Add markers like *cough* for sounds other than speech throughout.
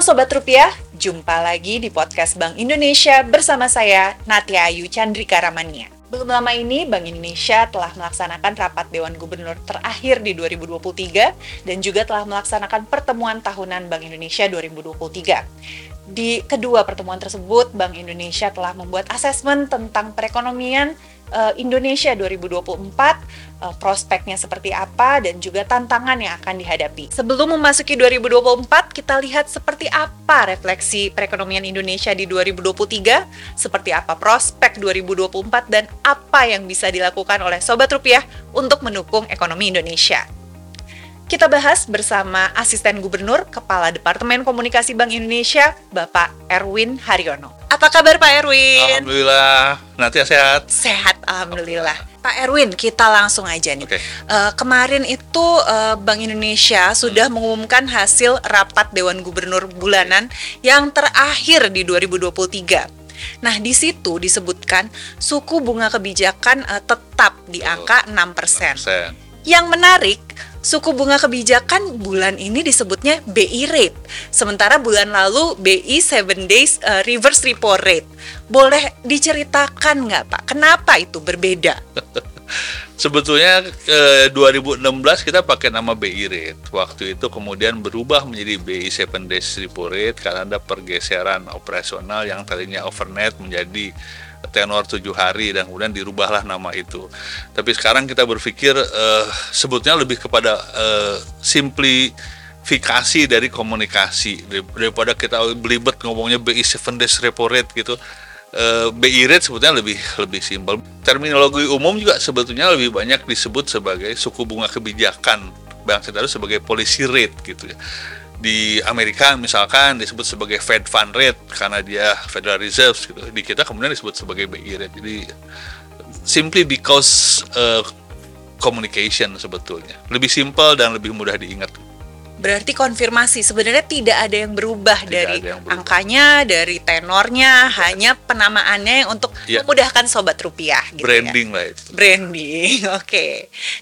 Sobat Rupiah, jumpa lagi di podcast Bank Indonesia bersama saya Natia Ayu Chandrika Ramania. Belum lama ini Bank Indonesia telah melaksanakan rapat Dewan Gubernur terakhir di 2023 dan juga telah melaksanakan pertemuan tahunan Bank Indonesia 2023. Di kedua pertemuan tersebut, Bank Indonesia telah membuat asesmen tentang perekonomian uh, Indonesia 2024, uh, prospeknya seperti apa dan juga tantangan yang akan dihadapi. Sebelum memasuki 2024, kita lihat seperti apa refleksi perekonomian Indonesia di 2023, seperti apa prospek 2024 dan apa yang bisa dilakukan oleh sobat rupiah untuk mendukung ekonomi Indonesia. Kita bahas bersama Asisten Gubernur Kepala Departemen Komunikasi Bank Indonesia, Bapak Erwin Haryono. Apa kabar Pak Erwin? Alhamdulillah, nanti sehat. Sehat, Alhamdulillah. Pak Erwin, kita langsung aja nih. Okay. Uh, eh, kemarin itu uh, Bank Indonesia sudah hmm. mengumumkan hasil rapat Dewan Gubernur bulanan yang terakhir di 2023. Nah, di situ disebutkan suku bunga kebijakan uh, tetap di angka 6%. 6%. Yang menarik, suku bunga kebijakan bulan ini disebutnya BI rate. Sementara bulan lalu BI 7 days uh, reverse repo rate. Boleh diceritakan nggak Pak, kenapa itu berbeda? *laughs* Sebetulnya eh, 2016 kita pakai nama BI rate. Waktu itu kemudian berubah menjadi BI 7 days repo rate karena ada pergeseran operasional yang tadinya overnight menjadi tenor tujuh hari dan kemudian dirubahlah nama itu. Tapi sekarang kita berpikir uh, sebetulnya lebih kepada uh, simplifikasi dari komunikasi daripada kita belibet ngomongnya BI 7 days repo rate gitu. Uh, BI rate sebetulnya lebih lebih simpel. Terminologi umum juga sebetulnya lebih banyak disebut sebagai suku bunga kebijakan Bank Sentral sebagai policy rate gitu ya di Amerika misalkan disebut sebagai Fed Fund Rate karena dia Federal Reserve gitu. Di kita kemudian disebut sebagai BI rate. Jadi simply because uh, communication sebetulnya lebih simpel dan lebih mudah diingat. Berarti konfirmasi sebenarnya tidak ada yang berubah tidak dari yang berubah. angkanya, dari tenornya, ya. hanya penamaannya untuk ya. memudahkan sobat rupiah. Gitu ya. Branding ya. lah itu. Branding, *laughs* oke. Okay.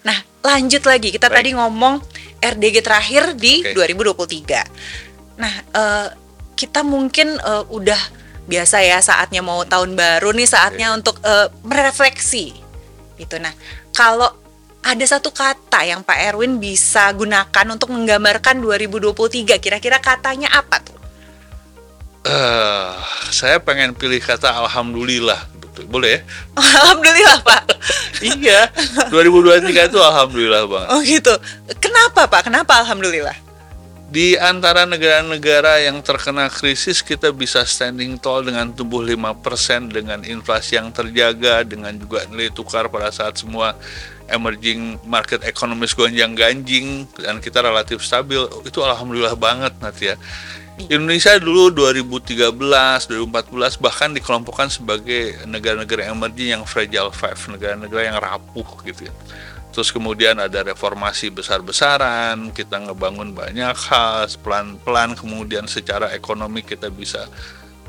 Nah lanjut lagi kita Baik. tadi ngomong RDG terakhir di okay. 2023. Nah, uh, kita mungkin uh, udah biasa ya saatnya mau tahun baru nih saatnya okay. untuk uh, merefleksi gitu. Nah, kalau ada satu kata yang Pak Erwin bisa gunakan untuk menggambarkan 2023, kira-kira katanya apa tuh? Uh, saya pengen pilih kata alhamdulillah. Boleh ya? *laughs* Alhamdulillah, Pak. *laughs* iya. 2023 itu alhamdulillah, Bang. Oh, gitu. Kenapa, Pak? Kenapa alhamdulillah? Di antara negara-negara yang terkena krisis kita bisa standing tall dengan tumbuh 5% dengan inflasi yang terjaga dengan juga nilai tukar pada saat semua emerging market economies gonjang ganjing dan kita relatif stabil itu alhamdulillah banget nanti ya Indonesia dulu 2013, 2014 bahkan dikelompokkan sebagai negara-negara emerging yang fragile five, negara-negara yang rapuh gitu ya. Terus kemudian ada reformasi besar-besaran, kita ngebangun banyak hal, pelan-pelan kemudian secara ekonomi kita bisa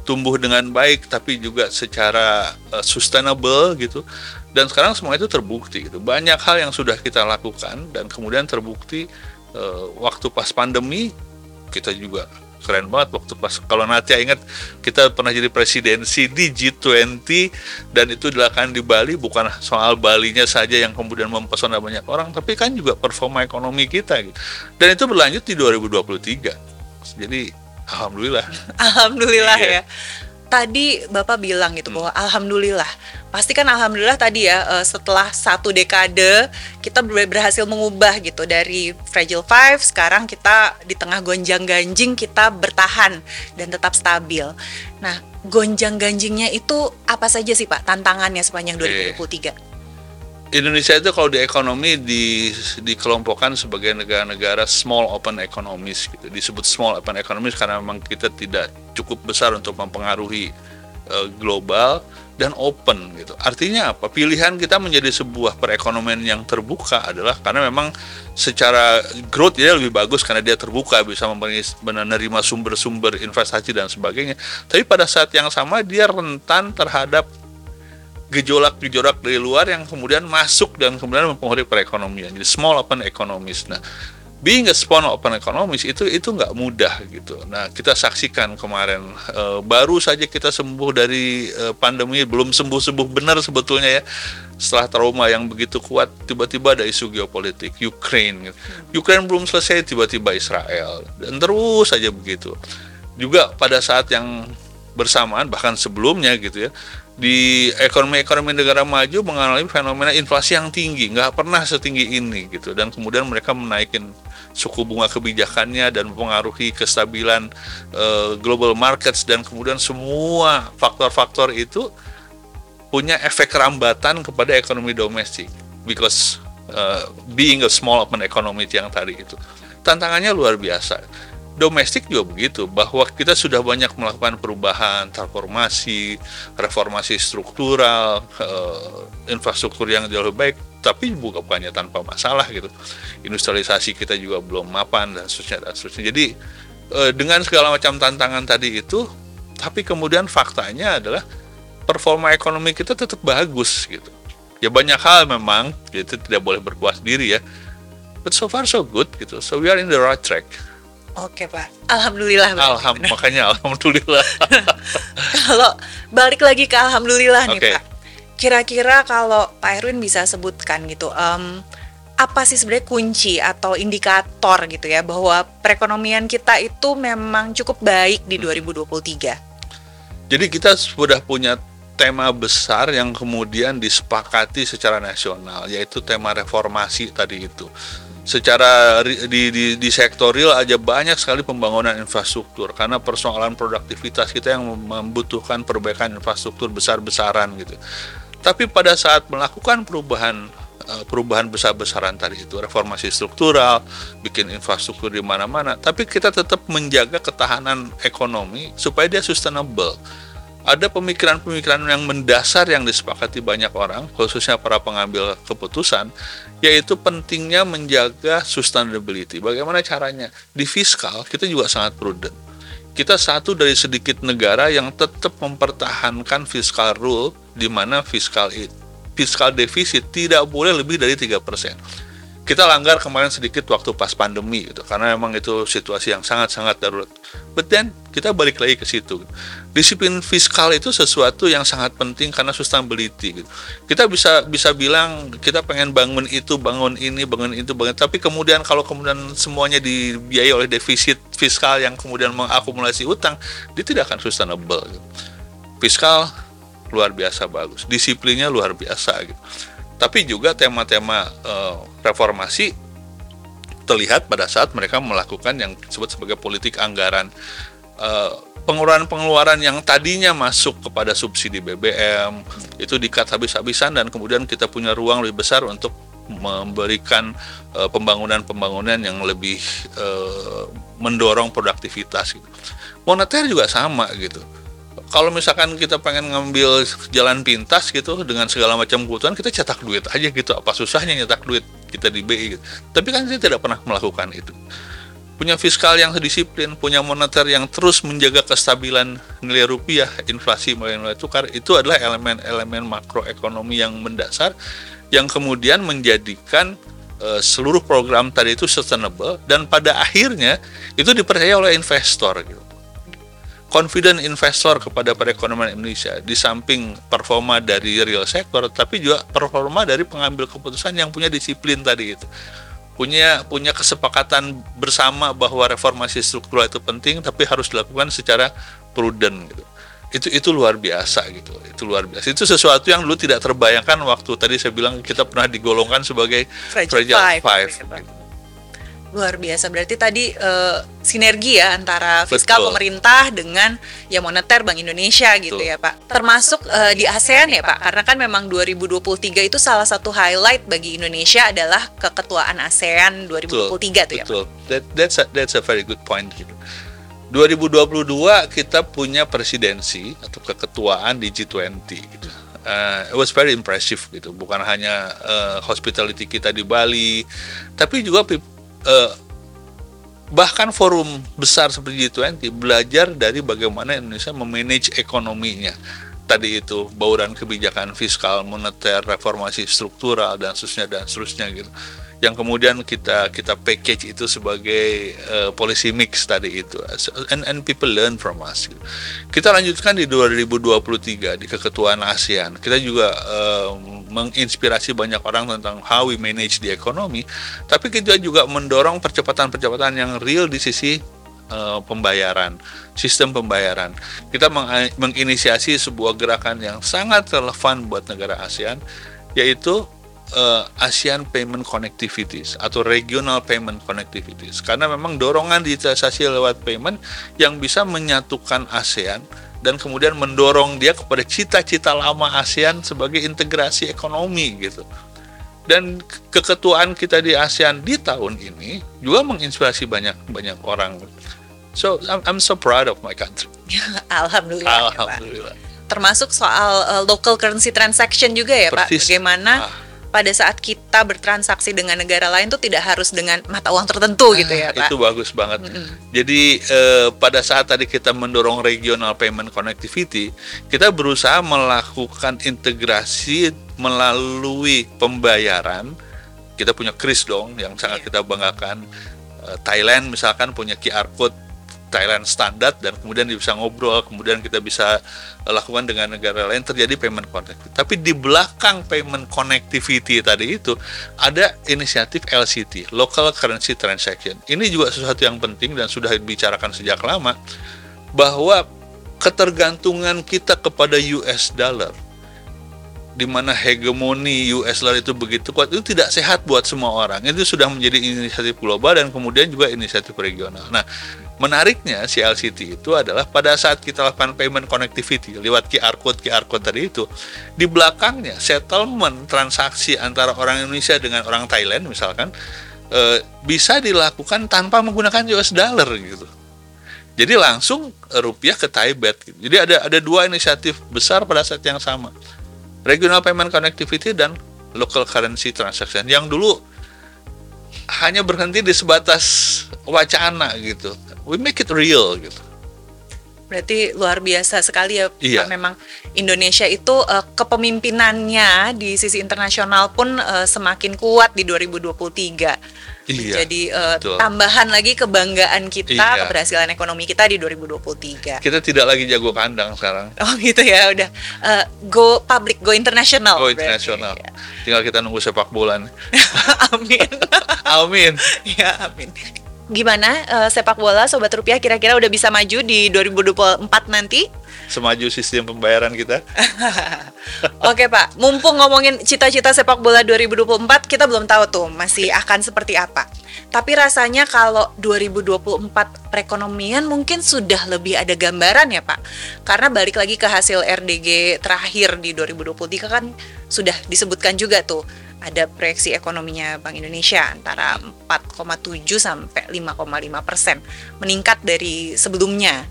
tumbuh dengan baik tapi juga secara uh, sustainable gitu. Dan sekarang semua itu terbukti gitu. Banyak hal yang sudah kita lakukan dan kemudian terbukti uh, waktu pas pandemi kita juga keren banget waktu pas kalau Natia ingat kita pernah jadi presidensi di G20 dan itu dilakukan di Bali bukan soal Balinya saja yang kemudian mempesona banyak orang tapi kan juga performa ekonomi kita gitu. Dan itu berlanjut di 2023. Jadi alhamdulillah. *laughs* Alhamdulillah iya. ya tadi Bapak bilang gitu hmm. bahwa alhamdulillah. Pasti kan alhamdulillah tadi ya uh, setelah satu dekade kita berhasil mengubah gitu dari fragile five sekarang kita di tengah gonjang-ganjing kita bertahan dan tetap stabil. Nah, gonjang-ganjingnya itu apa saja sih Pak tantangannya sepanjang 2023? Indonesia itu kalau di ekonomi di dikelompokkan sebagai negara-negara small open economies gitu. Disebut small open economies karena memang kita tidak cukup besar untuk mempengaruhi uh, global dan open gitu. Artinya apa? Pilihan kita menjadi sebuah perekonomian yang terbuka adalah karena memang secara growth dia lebih bagus karena dia terbuka bisa menerima sumber-sumber investasi dan sebagainya. Tapi pada saat yang sama dia rentan terhadap gejolak-gejolak dari luar yang kemudian masuk dan kemudian mempengaruhi perekonomian. Jadi small open economies. Nah, being a small open economies itu itu nggak mudah gitu. Nah kita saksikan kemarin uh, baru saja kita sembuh dari uh, pandemi belum sembuh sembuh benar sebetulnya ya setelah trauma yang begitu kuat tiba-tiba ada isu geopolitik Ukraine gitu. Ukraine belum selesai tiba-tiba Israel dan terus saja begitu juga pada saat yang bersamaan bahkan sebelumnya gitu ya di ekonomi-ekonomi negara maju mengalami fenomena inflasi yang tinggi, nggak pernah setinggi ini gitu. Dan kemudian mereka menaikin suku bunga kebijakannya dan mempengaruhi kestabilan uh, global markets dan kemudian semua faktor-faktor itu punya efek rambatan kepada ekonomi domestik because uh, being a small open economy yang tadi itu tantangannya luar biasa domestik juga begitu bahwa kita sudah banyak melakukan perubahan transformasi reformasi struktural uh, infrastruktur yang jauh lebih baik tapi bukan bukannya tanpa masalah gitu. Industrialisasi kita juga belum mapan dan seterusnya dan seterusnya. Jadi uh, dengan segala macam tantangan tadi itu tapi kemudian faktanya adalah performa ekonomi kita tetap bagus gitu. Ya banyak hal memang itu tidak boleh berpuas diri ya. But so far so good gitu. So we are in the right track Oke Pak, Alhamdulillah. Alham, makanya Alhamdulillah. *laughs* kalau balik lagi ke Alhamdulillah nih okay. Pak, kira-kira kalau Pak Erwin bisa sebutkan gitu, um, apa sih sebenarnya kunci atau indikator gitu ya bahwa perekonomian kita itu memang cukup baik di 2023? Jadi kita sudah punya tema besar yang kemudian disepakati secara nasional, yaitu tema reformasi tadi itu secara di, di, di sektor real aja banyak sekali pembangunan infrastruktur karena persoalan produktivitas kita yang membutuhkan perbaikan infrastruktur besar-besaran gitu. Tapi pada saat melakukan perubahan eh, perubahan besar-besaran tadi itu reformasi struktural, bikin infrastruktur di mana-mana, tapi kita tetap menjaga ketahanan ekonomi supaya dia sustainable ada pemikiran-pemikiran yang mendasar yang disepakati banyak orang, khususnya para pengambil keputusan, yaitu pentingnya menjaga sustainability. Bagaimana caranya? Di fiskal kita juga sangat prudent. Kita satu dari sedikit negara yang tetap mempertahankan fiskal rule di mana fiskal fiskal defisit tidak boleh lebih dari 3% kita langgar kemarin sedikit waktu pas pandemi gitu karena memang itu situasi yang sangat-sangat darurat. But then kita balik lagi ke situ. Disiplin fiskal itu sesuatu yang sangat penting karena sustainability gitu. Kita bisa bisa bilang kita pengen bangun itu, bangun ini, bangun itu, bangun tapi kemudian kalau kemudian semuanya dibiayai oleh defisit fiskal yang kemudian mengakumulasi utang, dia tidak akan sustainable gitu. Fiskal luar biasa bagus, disiplinnya luar biasa gitu tapi juga tema-tema uh, reformasi terlihat pada saat mereka melakukan yang disebut sebagai politik anggaran uh, pengeluaran-pengeluaran yang tadinya masuk kepada subsidi BBM itu dikat habis-habisan dan kemudian kita punya ruang lebih besar untuk memberikan uh, pembangunan-pembangunan yang lebih mendorong produktivitas gitu. Moneter juga sama gitu kalau misalkan kita pengen ngambil jalan pintas gitu dengan segala macam kebutuhan kita cetak duit aja gitu. Apa susahnya nyetak duit kita di BI gitu. tapi kan kita tidak pernah melakukan itu. Punya fiskal yang disiplin punya moneter yang terus menjaga kestabilan nilai rupiah inflasi melalui nilai tukar itu adalah elemen-elemen makroekonomi yang mendasar yang kemudian menjadikan uh, seluruh program tadi itu sustainable dan pada akhirnya itu dipercaya oleh investor gitu confident investor kepada perekonomian Indonesia di samping performa dari real sector tapi juga performa dari pengambil keputusan yang punya disiplin tadi itu. Punya punya kesepakatan bersama bahwa reformasi struktural itu penting tapi harus dilakukan secara prudent gitu. Itu itu luar biasa gitu itu luar biasa. Itu sesuatu yang dulu tidak terbayangkan waktu tadi saya bilang kita pernah digolongkan sebagai fragile, fragile five, five gitu Luar biasa. Berarti tadi uh, sinergi ya antara fiskal Betul. pemerintah dengan ya moneter Bank Indonesia gitu Betul. ya, Pak. Termasuk uh, di ASEAN ya, Pak. Karena kan memang 2023 itu salah satu highlight bagi Indonesia adalah keketuaan ASEAN 2023 Betul. tuh ya, Betul. Pak. That, that's a, that's a very good point gitu. 2022 kita punya presidensi atau keketuaan di G20 gitu. Uh, it was very impressive gitu. Bukan hanya uh, hospitality kita di Bali, tapi juga uh, bahkan forum besar seperti G20 belajar dari bagaimana Indonesia memanage ekonominya. Tadi itu bauran kebijakan fiskal moneter reformasi struktural dan seterusnya dan seterusnya gitu. Yang kemudian kita kita package itu sebagai uh, policy mix tadi itu. And and people learn from us kita lanjutkan di 2023 di keketuaan ASEAN. Kita juga uh, menginspirasi banyak orang tentang how we manage the economy tapi kita juga mendorong percepatan-percepatan yang real di sisi uh, pembayaran sistem pembayaran. Kita meng menginisiasi sebuah gerakan yang sangat relevan buat negara ASEAN yaitu uh, ASEAN Payment Connectivities atau Regional Payment Connectivities. Karena memang dorongan digitalisasi lewat payment yang bisa menyatukan ASEAN dan kemudian mendorong dia kepada cita-cita lama ASEAN sebagai integrasi ekonomi gitu. Dan keketuaan kita di ASEAN di tahun ini juga menginspirasi banyak banyak orang. So I'm, I'm so proud of my country. Alhamdulillah. *laughs* Alhamdulillah. Ya, Pak. Termasuk soal uh, local currency transaction juga ya Persis. Pak. Bagaimana ah pada saat kita bertransaksi dengan negara lain tuh tidak harus dengan mata uang tertentu gitu ya Pak. Itu bagus banget. Mm -hmm. Jadi eh, pada saat tadi kita mendorong regional payment connectivity, kita berusaha melakukan integrasi melalui pembayaran. Kita punya kris dong yang sangat yeah. kita banggakan. Eh, Thailand misalkan punya QR code Thailand standar dan kemudian bisa ngobrol, kemudian kita bisa lakukan dengan negara lain terjadi payment connectivity. Tapi di belakang payment connectivity tadi itu ada inisiatif LCT, Local Currency Transaction. Ini juga sesuatu yang penting dan sudah dibicarakan sejak lama bahwa ketergantungan kita kepada US dollar di mana hegemoni US dollar itu begitu kuat itu tidak sehat buat semua orang. Itu sudah menjadi inisiatif global dan kemudian juga inisiatif regional. Nah, menariknya si LCT itu adalah pada saat kita lakukan payment connectivity lewat QR code QR code tadi itu di belakangnya settlement transaksi antara orang Indonesia dengan orang Thailand misalkan e, bisa dilakukan tanpa menggunakan US dollar gitu. Jadi langsung rupiah ke Thai. Gitu. Jadi ada ada dua inisiatif besar pada saat yang sama. Regional payment connectivity dan local currency transaction yang dulu hanya berhenti di sebatas wacana gitu we make it real gitu Berarti luar biasa sekali ya iya. Memang Indonesia itu uh, kepemimpinannya di sisi internasional pun uh, semakin kuat di 2023. Iya, Jadi uh, tambahan lagi kebanggaan kita, iya. keberhasilan ekonomi kita di 2023. Kita tidak lagi jago kandang sekarang. Oh gitu ya, udah uh, go public, go international. Go international. Ya. Tinggal kita nunggu sepak bola. *laughs* amin. *laughs* amin. Ya, amin gimana uh, sepak bola sobat rupiah kira-kira udah bisa maju di 2024 nanti? Semaju sistem pembayaran kita. *laughs* Oke Pak, mumpung ngomongin cita-cita sepak bola 2024, kita belum tahu tuh masih akan seperti apa. Tapi rasanya kalau 2024 perekonomian mungkin sudah lebih ada gambaran ya Pak. Karena balik lagi ke hasil RDG terakhir di 2023 kan sudah disebutkan juga tuh ada proyeksi ekonominya Bank Indonesia antara 4,7 sampai 5,5 persen meningkat dari sebelumnya.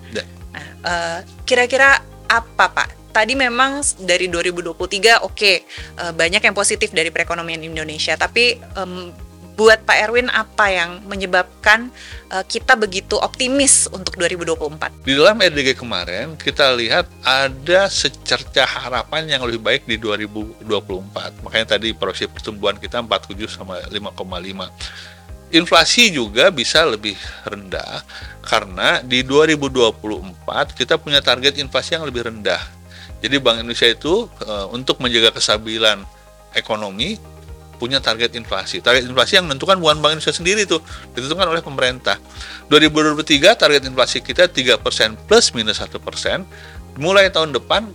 Uh, kira-kira apa Pak? Tadi memang dari 2023 oke okay, uh, banyak yang positif dari perekonomian Indonesia, tapi um, buat Pak Erwin apa yang menyebabkan uh, kita begitu optimis untuk 2024? Di dalam RDG kemarin kita lihat ada secercah harapan yang lebih baik di 2024. Makanya tadi proyeksi pertumbuhan kita 47 sama 5,5 inflasi juga bisa lebih rendah karena di 2024 kita punya target inflasi yang lebih rendah. Jadi Bank Indonesia itu e, untuk menjaga kestabilan ekonomi punya target inflasi. Target inflasi yang menentukan bukan Bank Indonesia sendiri tuh, ditentukan oleh pemerintah. 2023 target inflasi kita 3% plus minus 1%. Mulai tahun depan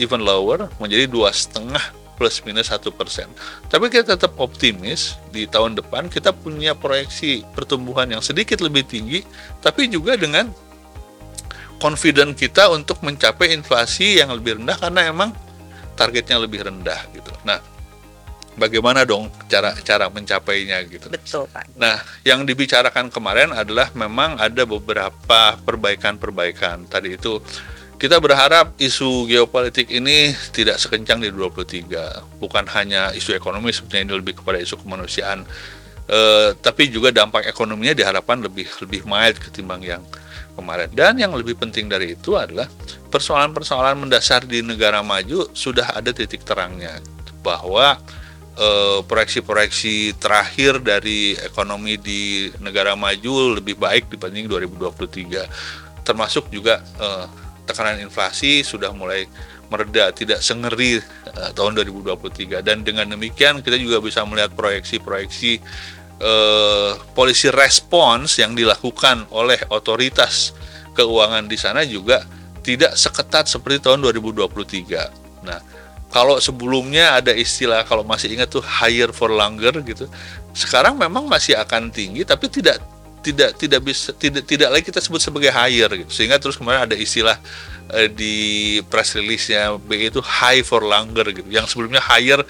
even lower menjadi dua setengah plus minus satu persen. Tapi kita tetap optimis di tahun depan kita punya proyeksi pertumbuhan yang sedikit lebih tinggi, tapi juga dengan confident kita untuk mencapai inflasi yang lebih rendah karena emang targetnya lebih rendah gitu. Nah, bagaimana dong cara cara mencapainya gitu. Betul Pak. Nah, yang dibicarakan kemarin adalah memang ada beberapa perbaikan-perbaikan. Tadi itu kita berharap isu geopolitik ini tidak sekencang di 2023. Bukan hanya isu ekonomi sebenarnya ini lebih kepada isu kemanusiaan. E, tapi juga dampak ekonominya diharapkan lebih lebih mild ketimbang yang kemarin. Dan yang lebih penting dari itu adalah persoalan-persoalan mendasar di negara maju sudah ada titik terangnya bahwa eh, proyeksi-proyeksi terakhir dari ekonomi di negara maju lebih baik dibanding 2023 termasuk juga eh, tekanan inflasi sudah mulai mereda tidak sengeri uh, tahun 2023 dan dengan demikian kita juga bisa melihat proyeksi-proyeksi uh, polisi respons yang dilakukan oleh otoritas keuangan di sana juga tidak seketat seperti tahun 2023. Nah, kalau sebelumnya ada istilah kalau masih ingat tuh higher for longer gitu. Sekarang memang masih akan tinggi tapi tidak tidak tidak bisa tidak tidak lagi kita sebut sebagai higher gitu. Sehingga terus kemarin ada istilah uh, di press release-nya BI itu high for longer gitu. Yang sebelumnya higher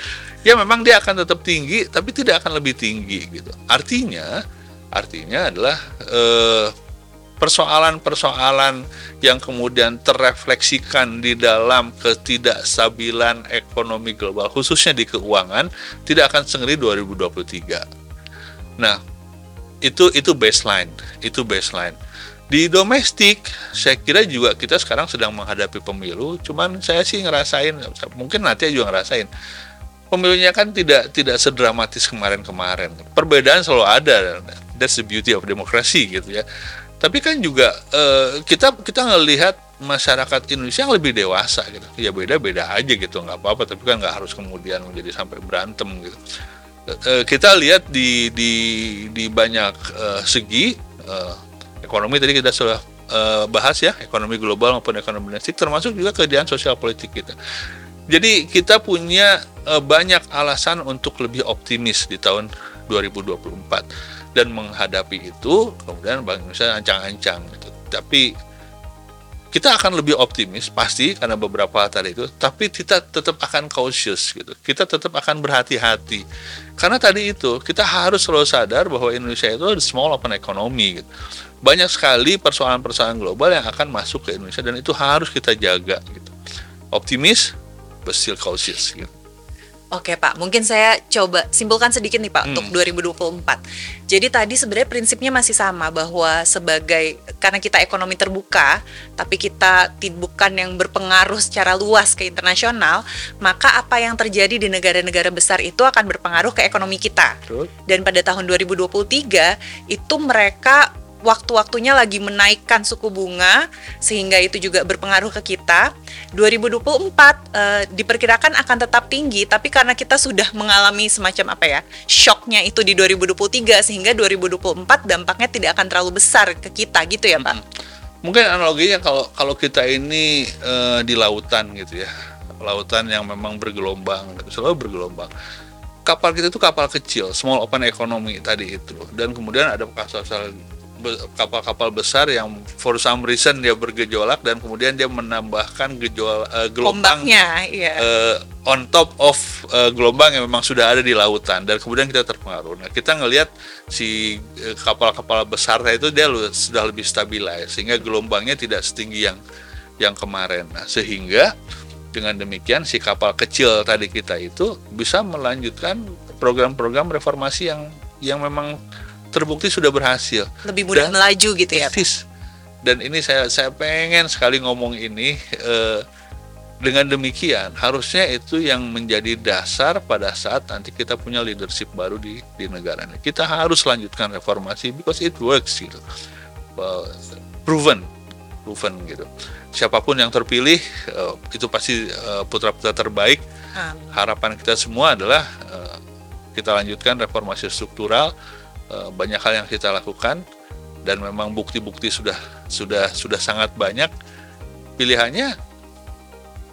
ya memang dia akan tetap tinggi tapi tidak akan lebih tinggi gitu. Artinya artinya adalah uh, persoalan-persoalan yang kemudian terrefleksikan di dalam ketidakstabilan ekonomi global khususnya di keuangan tidak akan sengeri 2023. Nah, itu itu baseline, itu baseline. Di domestik, saya kira juga kita sekarang sedang menghadapi pemilu, cuman saya sih ngerasain, mungkin nanti juga ngerasain, pemilunya kan tidak tidak sedramatis kemarin-kemarin. Perbedaan selalu ada, that's the beauty of democracy gitu ya tapi kan juga uh, kita kita ngelihat masyarakat Indonesia yang lebih dewasa gitu ya beda beda aja gitu nggak apa apa tapi kan nggak harus kemudian menjadi sampai berantem gitu uh, kita lihat di di di banyak uh, segi uh, ekonomi tadi kita sudah uh, bahas ya ekonomi global maupun ekonomi domestik termasuk juga kejadian sosial politik kita jadi kita punya uh, banyak alasan untuk lebih optimis di tahun 2024 dan menghadapi itu kemudian Bank Indonesia ancang-ancang gitu. Tapi kita akan lebih optimis pasti karena beberapa tadi itu, tapi kita tetap akan cautious gitu. Kita tetap akan berhati-hati. Karena tadi itu kita harus selalu sadar bahwa Indonesia itu small open economy gitu. Banyak sekali persoalan-persoalan global yang akan masuk ke Indonesia dan itu harus kita jaga gitu. Optimis, but still cautious gitu. Oke Pak, mungkin saya coba simpulkan sedikit nih Pak hmm. untuk 2024. Jadi tadi sebenarnya prinsipnya masih sama bahwa sebagai karena kita ekonomi terbuka, tapi kita bukan yang berpengaruh secara luas ke internasional, maka apa yang terjadi di negara-negara besar itu akan berpengaruh ke ekonomi kita. Dan pada tahun 2023 itu mereka waktu-waktunya lagi menaikkan suku bunga sehingga itu juga berpengaruh ke kita. 2024 uh, diperkirakan akan tetap tinggi tapi karena kita sudah mengalami semacam apa ya? shocknya itu di 2023 sehingga 2024 dampaknya tidak akan terlalu besar ke kita gitu ya, Pak. Hmm. Mungkin analoginya kalau kalau kita ini uh, di lautan gitu ya. Lautan yang memang bergelombang, selalu bergelombang kapal kita itu kapal kecil, small open economy tadi itu, dan kemudian ada kapal kapal-kapal besar yang for some reason dia bergejolak dan kemudian dia menambahkan gejol uh, gelombang iya. uh, on top of uh, gelombang yang memang sudah ada di lautan dan kemudian kita terpengaruh. Nah kita ngelihat si kapal-kapal besar itu dia sudah lebih stabil sehingga gelombangnya tidak setinggi yang yang kemarin. Nah sehingga dengan demikian si kapal kecil tadi kita itu bisa melanjutkan program-program reformasi yang yang memang terbukti sudah berhasil. Lebih mudah dan, melaju gitu ya. Persis. Dan ini saya saya pengen sekali ngomong ini eh, dengan demikian harusnya itu yang menjadi dasar pada saat nanti kita punya leadership baru di di negara ini. Kita harus lanjutkan reformasi because it works gitu. proven, proven gitu. Siapa pun yang terpilih uh, itu pasti uh, putra-putra terbaik. Amin. Harapan kita semua adalah uh, kita lanjutkan reformasi struktural Eh, banyak hal yang kita lakukan dan memang bukti-bukti sudah sudah sudah sangat banyak pilihannya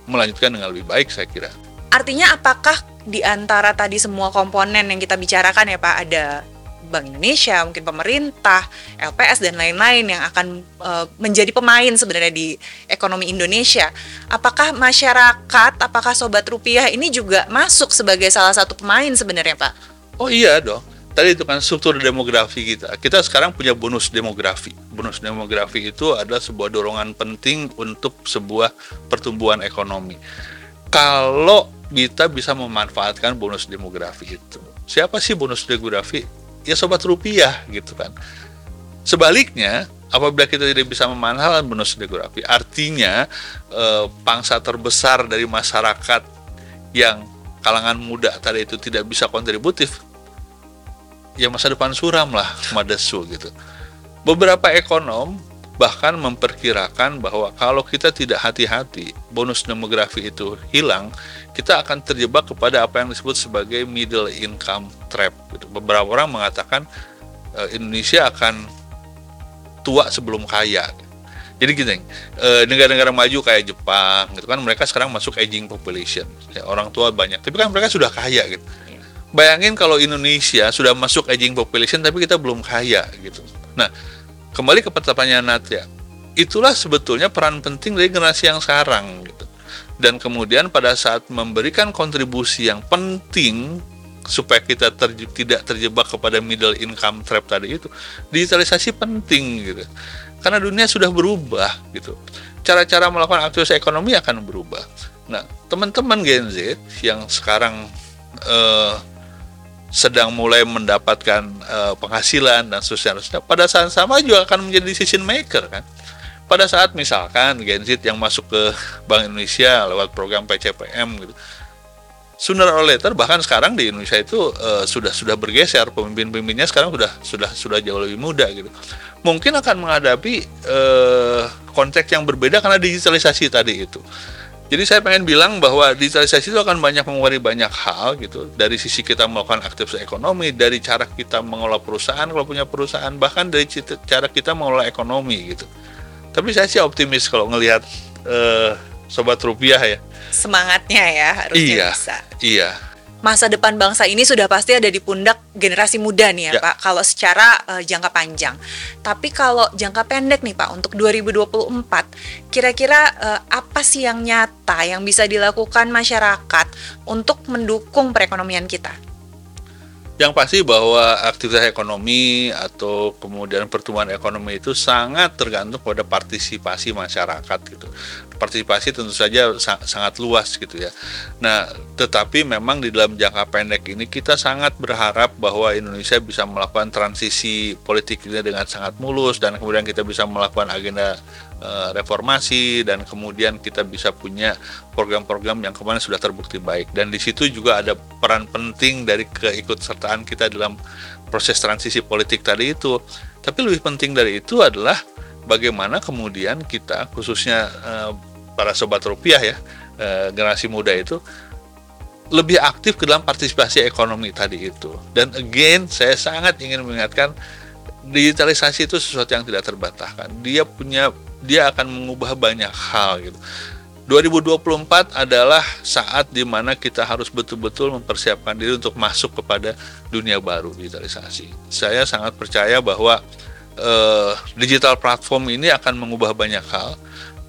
melanjutkan dengan lebih baik saya kira. Artinya apakah di antara tadi semua komponen yang kita bicarakan ya Pak ada Bank Indonesia, mungkin pemerintah, LPS dan lain-lain yang akan uh, menjadi pemain sebenarnya di ekonomi Indonesia. Apakah masyarakat, apakah sobat rupiah ini juga masuk sebagai salah satu pemain sebenarnya, Pak? Oh iya dong tadi itu kan struktur demografi kita. Kita sekarang punya bonus demografi. Bonus demografi itu adalah sebuah dorongan penting untuk sebuah pertumbuhan ekonomi. Kalau kita bisa memanfaatkan bonus demografi itu. Siapa sih bonus demografi? Ya sobat rupiah gitu kan. Sebaliknya, apabila kita tidak bisa memanfaatkan bonus demografi, artinya eh, pangsa terbesar dari masyarakat yang kalangan muda tadi itu tidak bisa kontributif, ya masa depan suram lah Madesu gitu. Beberapa ekonom bahkan memperkirakan bahwa kalau kita tidak hati-hati, bonus demografi itu hilang, kita akan terjebak kepada apa yang disebut sebagai middle income trap. Gitu. Beberapa orang mengatakan e, Indonesia akan tua sebelum kaya. Jadi gini, eh, negara-negara maju kayak Jepang, gitu kan mereka sekarang masuk aging population, ya, orang tua banyak, tapi kan mereka sudah kaya gitu. Bayangin kalau Indonesia sudah masuk aging population, tapi kita belum kaya gitu. Nah, kembali ke pertanyaan Natya, itulah sebetulnya peran penting dari generasi yang sekarang gitu. Dan kemudian pada saat memberikan kontribusi yang penting supaya kita terje tidak terjebak kepada middle income trap tadi itu, digitalisasi penting gitu karena dunia sudah berubah gitu. Cara-cara melakukan aktivitas ekonomi akan berubah. Nah, teman-teman Gen Z yang sekarang uh, sedang mulai mendapatkan uh, penghasilan dan seterusnya, pada saat sama juga akan menjadi decision maker kan. Pada saat misalkan Gen Z yang masuk ke Bank Indonesia lewat program PCPM gitu, sooner or later bahkan sekarang di Indonesia itu uh, sudah sudah bergeser pemimpin-pemimpinnya sekarang sudah sudah sudah jauh lebih muda gitu mungkin akan menghadapi uh, konteks yang berbeda karena digitalisasi tadi itu. Jadi saya pengen bilang bahwa digitalisasi itu akan banyak mengurangi banyak hal gitu dari sisi kita melakukan aktivitas ekonomi, dari cara kita mengelola perusahaan kalau punya perusahaan, bahkan dari cara kita mengelola ekonomi gitu. Tapi saya sih optimis kalau ngelihat uh, sobat rupiah ya. Semangatnya ya harusnya iya, bisa. Iya masa depan bangsa ini sudah pasti ada di pundak generasi muda nih ya, ya. Pak kalau secara uh, jangka panjang. Tapi kalau jangka pendek nih Pak untuk 2024 kira-kira uh, apa sih yang nyata yang bisa dilakukan masyarakat untuk mendukung perekonomian kita? Yang pasti bahwa aktivitas ekonomi atau kemudian pertumbuhan ekonomi itu sangat tergantung pada partisipasi masyarakat gitu. Partisipasi tentu saja sangat luas gitu ya. Nah, tetapi memang di dalam jangka pendek ini kita sangat berharap bahwa Indonesia bisa melakukan transisi politik ini dengan sangat mulus dan kemudian kita bisa melakukan agenda Eh, reformasi dan kemudian kita bisa punya program-program yang kemarin sudah terbukti baik dan di situ juga ada peran penting dari keikutsertaan kita dalam proses transisi politik tadi itu tapi lebih penting dari itu adalah bagaimana kemudian kita khususnya uh, para sobat rupiah ya uh, generasi muda itu lebih aktif ke dalam partisipasi ekonomi tadi itu dan again saya sangat ingin mengingatkan digitalisasi itu sesuatu yang tidak terbataskan dia punya dia akan mengubah banyak hal gitu. 2024 adalah saat di mana kita harus betul-betul mempersiapkan diri untuk masuk kepada dunia baru digitalisasi. Saya sangat percaya bahwa uh, digital platform ini akan mengubah banyak hal.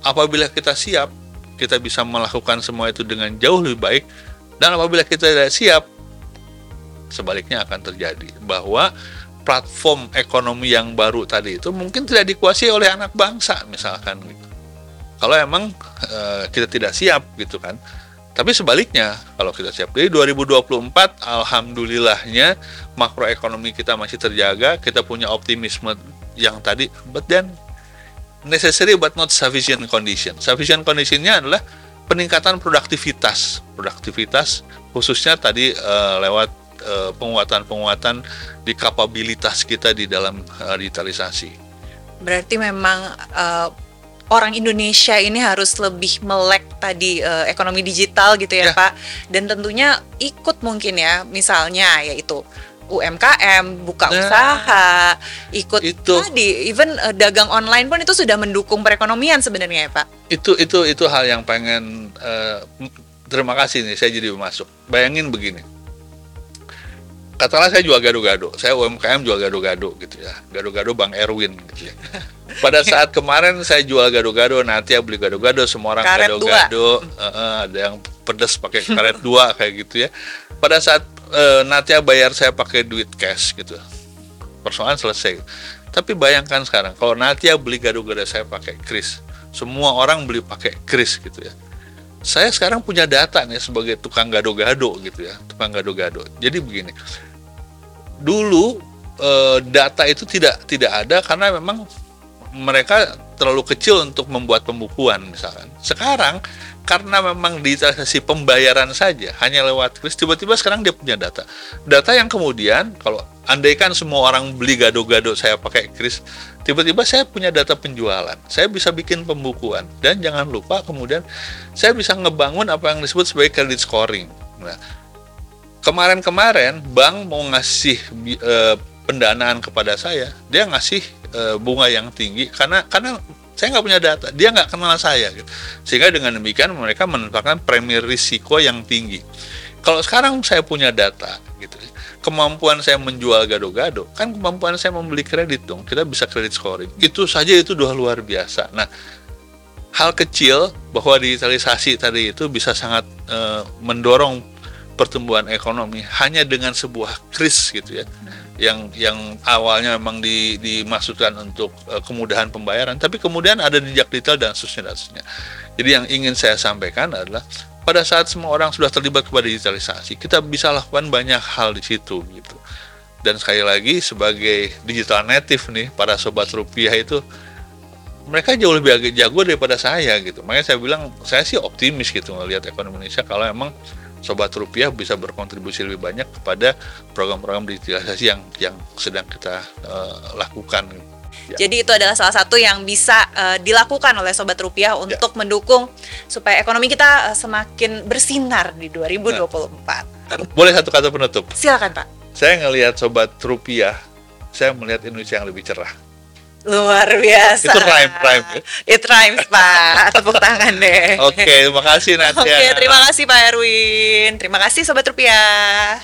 Apabila kita siap, kita bisa melakukan semua itu dengan jauh lebih baik. Dan apabila kita tidak siap, sebaliknya akan terjadi bahwa platform ekonomi yang baru tadi itu mungkin tidak dikuasai oleh anak bangsa misalkan gitu. Kalau emang e, kita tidak siap gitu kan. Tapi sebaliknya kalau kita siap dari 2024 alhamdulillahnya makroekonomi kita masih terjaga, kita punya optimisme yang tadi but then necessary but not sufficient condition. Sufficient conditionnya adalah peningkatan produktivitas, produktivitas khususnya tadi e, lewat Eh, penguatan-penguatan di kapabilitas kita di dalam uh, digitalisasi. Berarti memang uh, orang Indonesia ini harus lebih melek tadi uh, ekonomi digital gitu ya, ya Pak. Dan tentunya ikut mungkin ya, misalnya yaitu UMKM, buka nah, usaha, ikut itu. tadi, even uh, dagang online pun itu sudah mendukung perekonomian sebenarnya ya Pak. Itu itu itu hal yang pengen uh, terima kasih nih saya jadi masuk. Bayangin begini katakanlah saya jual gado-gado, saya UMKM jual gado-gado gitu ya, gado-gado Bang Erwin gitu ya. *laughs* Pada saat kemarin saya jual gado-gado, nanti ya beli gado-gado, semua orang gado-gado, uh, ada yang pedas pakai karet dua kayak gitu ya. Pada saat uh, Natia bayar saya pakai duit cash gitu, persoalan selesai. Tapi bayangkan sekarang, kalau Natia beli gado-gado saya pakai kris, semua orang beli pakai kris gitu ya saya sekarang punya data nih sebagai tukang gado-gado gitu ya, tukang gado-gado. Jadi begini, dulu e, data itu tidak tidak ada karena memang mereka terlalu kecil untuk membuat pembukuan misalkan. Sekarang karena memang digitalisasi pembayaran saja hanya lewat kris tiba-tiba sekarang dia punya data. Data yang kemudian kalau andaikan semua orang beli gado-gado saya pakai kris tiba-tiba saya punya data penjualan. Saya bisa bikin pembukuan. Dan jangan lupa kemudian saya bisa ngebangun apa yang disebut sebagai credit scoring. Nah kemarin-kemarin bank mau ngasih e, pendanaan kepada saya. Dia ngasih e, bunga yang tinggi. Karena karena saya nggak punya data. Dia nggak kenal saya gitu. sehingga dengan demikian mereka menetapkan premi risiko yang tinggi. Kalau sekarang saya punya data gitu. Kemampuan saya menjual gado-gado kan kemampuan saya membeli kredit dong. Kita bisa kredit scoring. Itu saja itu udah luar biasa. Nah hal kecil bahwa digitalisasi tadi itu bisa sangat e, mendorong pertumbuhan ekonomi hanya dengan sebuah kris gitu ya yang yang awalnya memang di, dimaksudkan untuk uh, kemudahan pembayaran, tapi kemudian ada jejak detail dan seterusnya dan seterusnya. Jadi yang ingin saya sampaikan adalah pada saat semua orang sudah terlibat kepada digitalisasi, kita bisa lakukan banyak hal di situ gitu. Dan sekali lagi sebagai digital native nih para sobat rupiah itu mereka jauh lebih jago daripada saya gitu. Makanya saya bilang saya sih optimis gitu melihat ekonomi Indonesia kalau emang sobat rupiah bisa berkontribusi lebih banyak kepada program-program digitalisasi yang yang sedang kita uh, lakukan. Ya. Jadi itu adalah salah satu yang bisa uh, dilakukan oleh sobat rupiah ya. untuk ya. mendukung supaya ekonomi kita uh, semakin bersinar di 2024. Nah, boleh satu kata penutup? Silakan Pak. Saya ngelihat sobat rupiah, saya melihat Indonesia yang lebih cerah. Luar biasa. Itu rhyme, rhyme. Ya? It rhymes, Pak. *laughs* Tepuk tangan deh. Oke, okay, terima kasih Nadia. Oke, okay, terima kasih Pak Erwin. Terima kasih Sobat Rupiah.